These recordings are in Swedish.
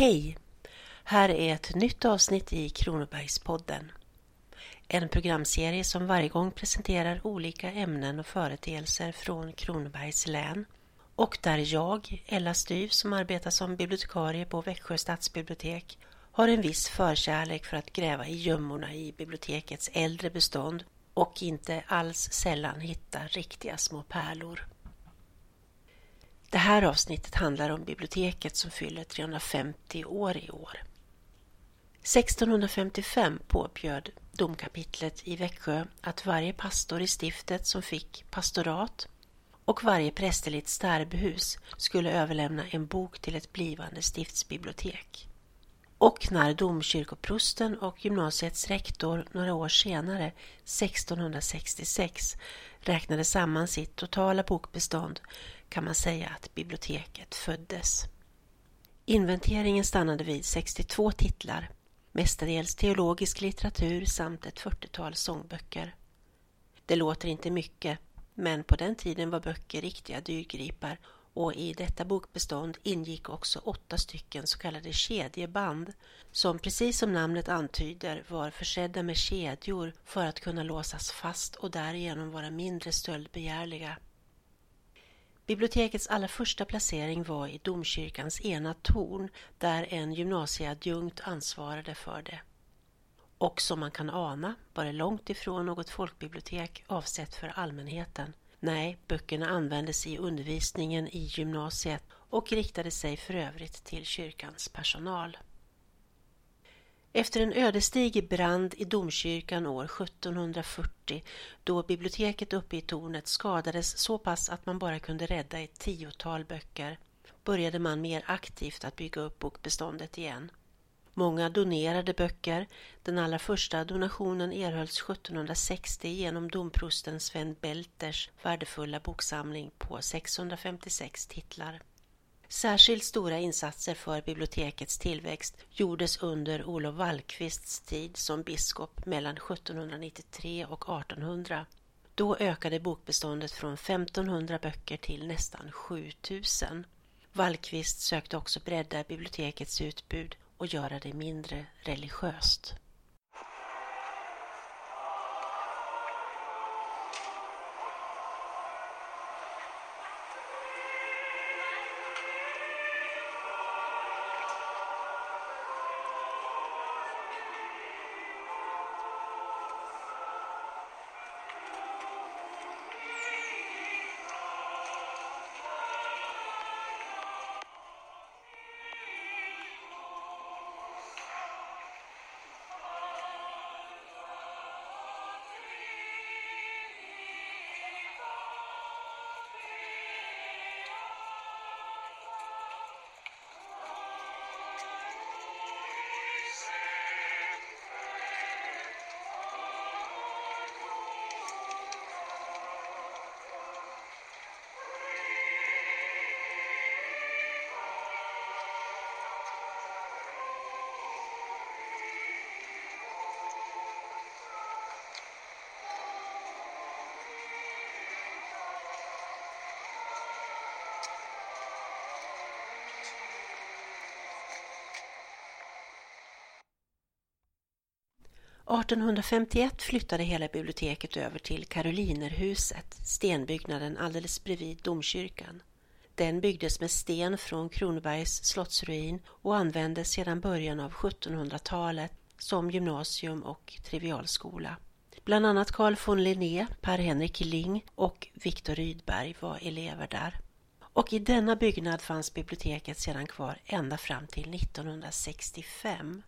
Hej! Här är ett nytt avsnitt i Kronobergspodden. En programserie som varje gång presenterar olika ämnen och företeelser från Kronobergs län och där jag, Ella Styv, som arbetar som bibliotekarie på Växjö stadsbibliotek, har en viss förkärlek för att gräva i gömmorna i bibliotekets äldre bestånd och inte alls sällan hitta riktiga små pärlor. Det här avsnittet handlar om biblioteket som fyller 350 år i år. 1655 påbjöd domkapitlet i Växjö att varje pastor i stiftet som fick pastorat och varje prästerligt stärbhus skulle överlämna en bok till ett blivande stiftsbibliotek. Och när domkyrkoprosten och gymnasiets rektor några år senare, 1666, räknade samman sitt totala bokbestånd kan man säga att biblioteket föddes. Inventeringen stannade vid 62 titlar, mestadels teologisk litteratur samt ett 40-tal sångböcker. Det låter inte mycket, men på den tiden var böcker riktiga dyrgripar och i detta bokbestånd ingick också åtta stycken så kallade kedjeband som precis som namnet antyder var försedda med kedjor för att kunna låsas fast och därigenom vara mindre stöldbegärliga. Bibliotekets allra första placering var i domkyrkans ena torn där en gymnasieadjunkt ansvarade för det. Och som man kan ana var det långt ifrån något folkbibliotek avsett för allmänheten. Nej, böckerna användes i undervisningen i gymnasiet och riktade sig för övrigt till kyrkans personal. Efter en ödesdiger brand i domkyrkan år 1740 då biblioteket uppe i tornet skadades så pass att man bara kunde rädda ett tiotal böcker började man mer aktivt att bygga upp bokbeståndet igen. Många donerade böcker. Den allra första donationen erhölls 1760 genom domprosten Sven Belters värdefulla boksamling på 656 titlar. Särskilt stora insatser för bibliotekets tillväxt gjordes under Olof Wallqvists tid som biskop mellan 1793 och 1800. Då ökade bokbeståndet från 1500 böcker till nästan 7000. Wallqvist sökte också bredda bibliotekets utbud och göra det mindre religiöst. 1851 flyttade hela biblioteket över till Karolinerhuset, stenbyggnaden alldeles bredvid domkyrkan. Den byggdes med sten från Kronobergs slottsruin och användes sedan början av 1700-talet som gymnasium och trivialskola. Bland annat Carl von Linné, Per-Henrik Ling och Viktor Rydberg var elever där. Och i denna byggnad fanns biblioteket sedan kvar ända fram till 1965.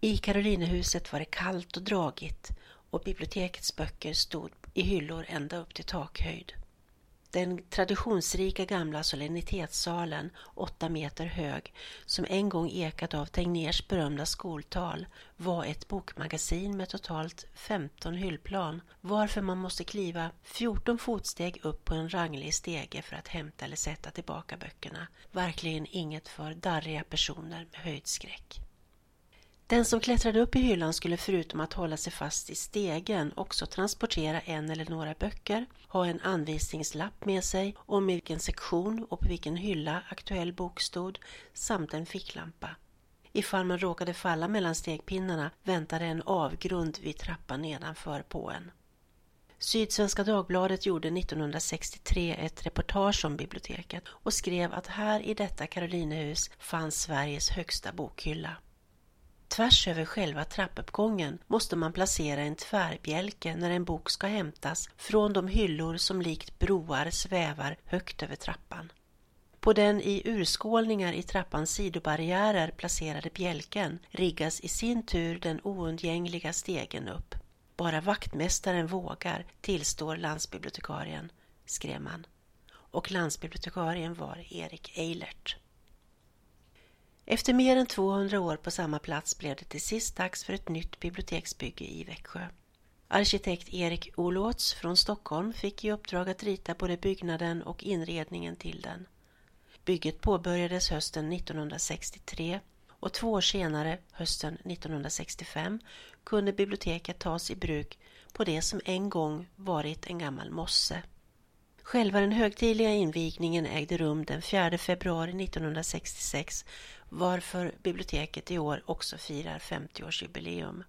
I Karolinehuset var det kallt och dragigt och bibliotekets böcker stod i hyllor ända upp till takhöjd. Den traditionsrika gamla solennitetssalen, åtta meter hög, som en gång ekat av Tegnérs berömda skoltal, var ett bokmagasin med totalt 15 hyllplan, varför man måste kliva 14 fotsteg upp på en ranglig stege för att hämta eller sätta tillbaka böckerna. Verkligen inget för darriga personer med höjdskräck. Den som klättrade upp i hyllan skulle förutom att hålla sig fast i stegen också transportera en eller några böcker, ha en anvisningslapp med sig om i vilken sektion och på vilken hylla aktuell bok stod samt en ficklampa. Ifall man råkade falla mellan stegpinnarna väntade en avgrund vid trappan nedanför på en. Sydsvenska Dagbladet gjorde 1963 ett reportage om biblioteket och skrev att här i detta Karolinehus fanns Sveriges högsta bokhylla. Tvärs över själva trappuppgången måste man placera en tvärbjälke när en bok ska hämtas från de hyllor som likt broar svävar högt över trappan. På den i urskålningar i trappans sidobarriärer placerade bjälken riggas i sin tur den oundgängliga stegen upp. Bara vaktmästaren vågar, tillstår landsbibliotekarien, skrev man. Och landsbibliotekarien var Erik Eilert. Efter mer än 200 år på samma plats blev det till sist dags för ett nytt biblioteksbygge i Växjö. Arkitekt Erik Olåts från Stockholm fick i uppdrag att rita både byggnaden och inredningen till den. Bygget påbörjades hösten 1963 och två år senare, hösten 1965, kunde biblioteket tas i bruk på det som en gång varit en gammal mosse. Själva den högtidliga invigningen ägde rum den 4 februari 1966 varför biblioteket i år också firar 50-årsjubileum.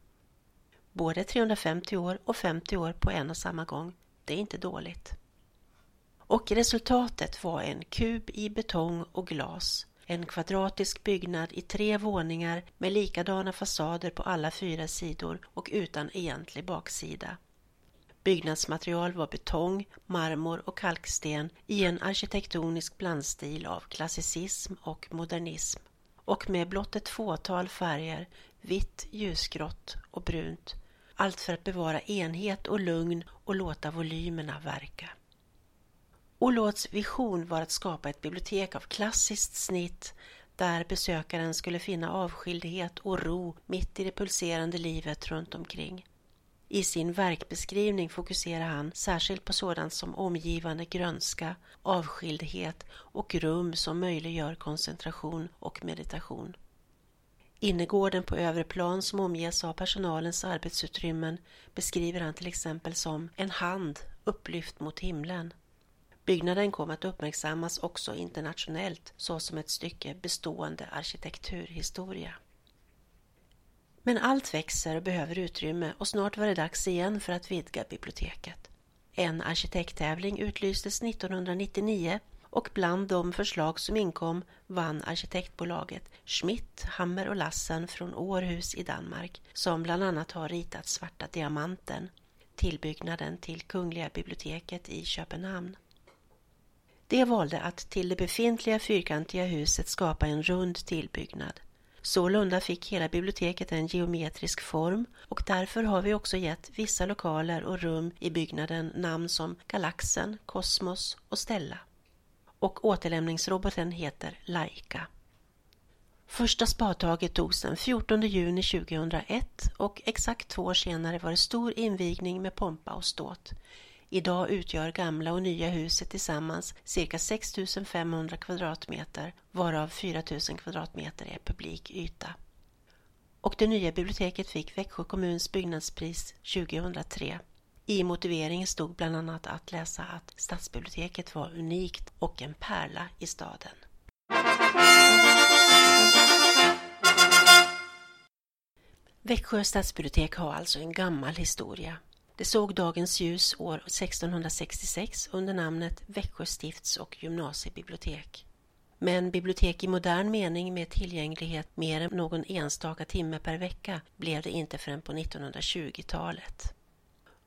Både 350 år och 50 år på en och samma gång, det är inte dåligt. Och resultatet var en kub i betong och glas, en kvadratisk byggnad i tre våningar med likadana fasader på alla fyra sidor och utan egentlig baksida. Byggnadsmaterial var betong, marmor och kalksten i en arkitektonisk blandstil av klassicism och modernism och med blott ett fåtal färger, vitt, ljusgrått och brunt. Allt för att bevara enhet och lugn och låta volymerna verka. Olåts vision var att skapa ett bibliotek av klassiskt snitt där besökaren skulle finna avskildhet och ro mitt i det pulserande livet runt omkring. I sin verkbeskrivning fokuserar han särskilt på sådant som omgivande grönska, avskildhet och rum som möjliggör koncentration och meditation. Innergården på övre plan som omges av personalens arbetsutrymmen beskriver han till exempel som en hand upplyft mot himlen. Byggnaden kom att uppmärksammas också internationellt såsom ett stycke bestående arkitekturhistoria. Men allt växer och behöver utrymme och snart var det dags igen för att vidga biblioteket. En arkitekttävling utlystes 1999 och bland de förslag som inkom vann arkitektbolaget Schmidt, Hammer och Lassen från Århus i Danmark som bland annat har ritat Svarta Diamanten, tillbyggnaden till Kungliga biblioteket i Köpenhamn. De valde att till det befintliga fyrkantiga huset skapa en rund tillbyggnad. Sålunda fick hela biblioteket en geometrisk form och därför har vi också gett vissa lokaler och rum i byggnaden namn som Galaxen, Kosmos och Stella. Och återlämningsroboten heter Laika. Första spadtaget togs den 14 juni 2001 och exakt två år senare var det stor invigning med pompa och ståt. Idag utgör gamla och nya huset tillsammans cirka 6 500 kvadratmeter varav 4 000 kvadratmeter är publik yta. Och det nya biblioteket fick Växjö kommuns byggnadspris 2003. I motiveringen stod bland annat att läsa att stadsbiblioteket var unikt och en pärla i staden. Växjö stadsbibliotek har alltså en gammal historia. Det såg dagens ljus år 1666 under namnet Växjö stifts och gymnasiebibliotek. Men bibliotek i modern mening med tillgänglighet mer än någon enstaka timme per vecka blev det inte förrän på 1920-talet.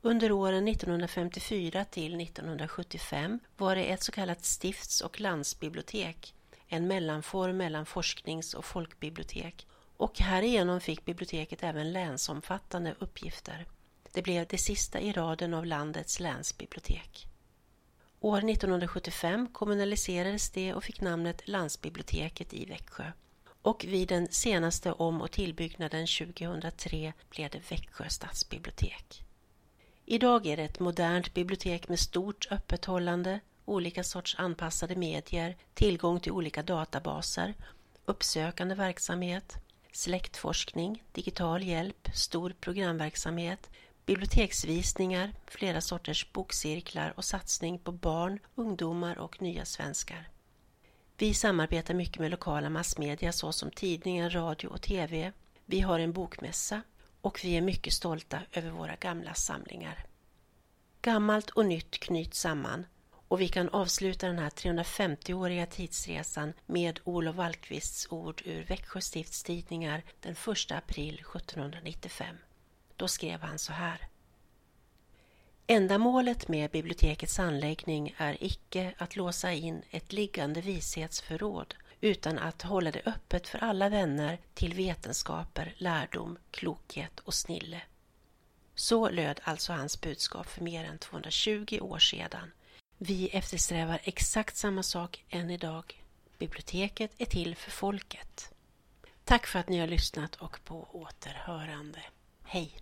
Under åren 1954 till 1975 var det ett så kallat stifts och landsbibliotek, en mellanform mellan forsknings och folkbibliotek och härigenom fick biblioteket även länsomfattande uppgifter. Det blev det sista i raden av landets länsbibliotek. År 1975 kommunaliserades det och fick namnet Landsbiblioteket i Växjö. Och vid den senaste om och tillbyggnaden 2003 blev det Växjö stadsbibliotek. Idag är det ett modernt bibliotek med stort öppethållande, olika sorts anpassade medier, tillgång till olika databaser, uppsökande verksamhet, släktforskning, digital hjälp, stor programverksamhet, biblioteksvisningar, flera sorters bokcirklar och satsning på barn, ungdomar och nya svenskar. Vi samarbetar mycket med lokala massmedia såsom tidningar, radio och TV. Vi har en bokmässa och vi är mycket stolta över våra gamla samlingar. Gammalt och nytt knyts samman och vi kan avsluta den här 350-åriga tidsresan med Olof Wallqvists ord ur Växjö stifts tidningar den 1 april 1795. Då skrev han så här. Ändamålet med bibliotekets anläggning är icke att låsa in ett liggande vishetsförråd utan att hålla det öppet för alla vänner till vetenskaper, lärdom, klokhet och snille. Så löd alltså hans budskap för mer än 220 år sedan. Vi eftersträvar exakt samma sak än idag. Biblioteket är till för folket. Tack för att ni har lyssnat och på återhörande. Hej!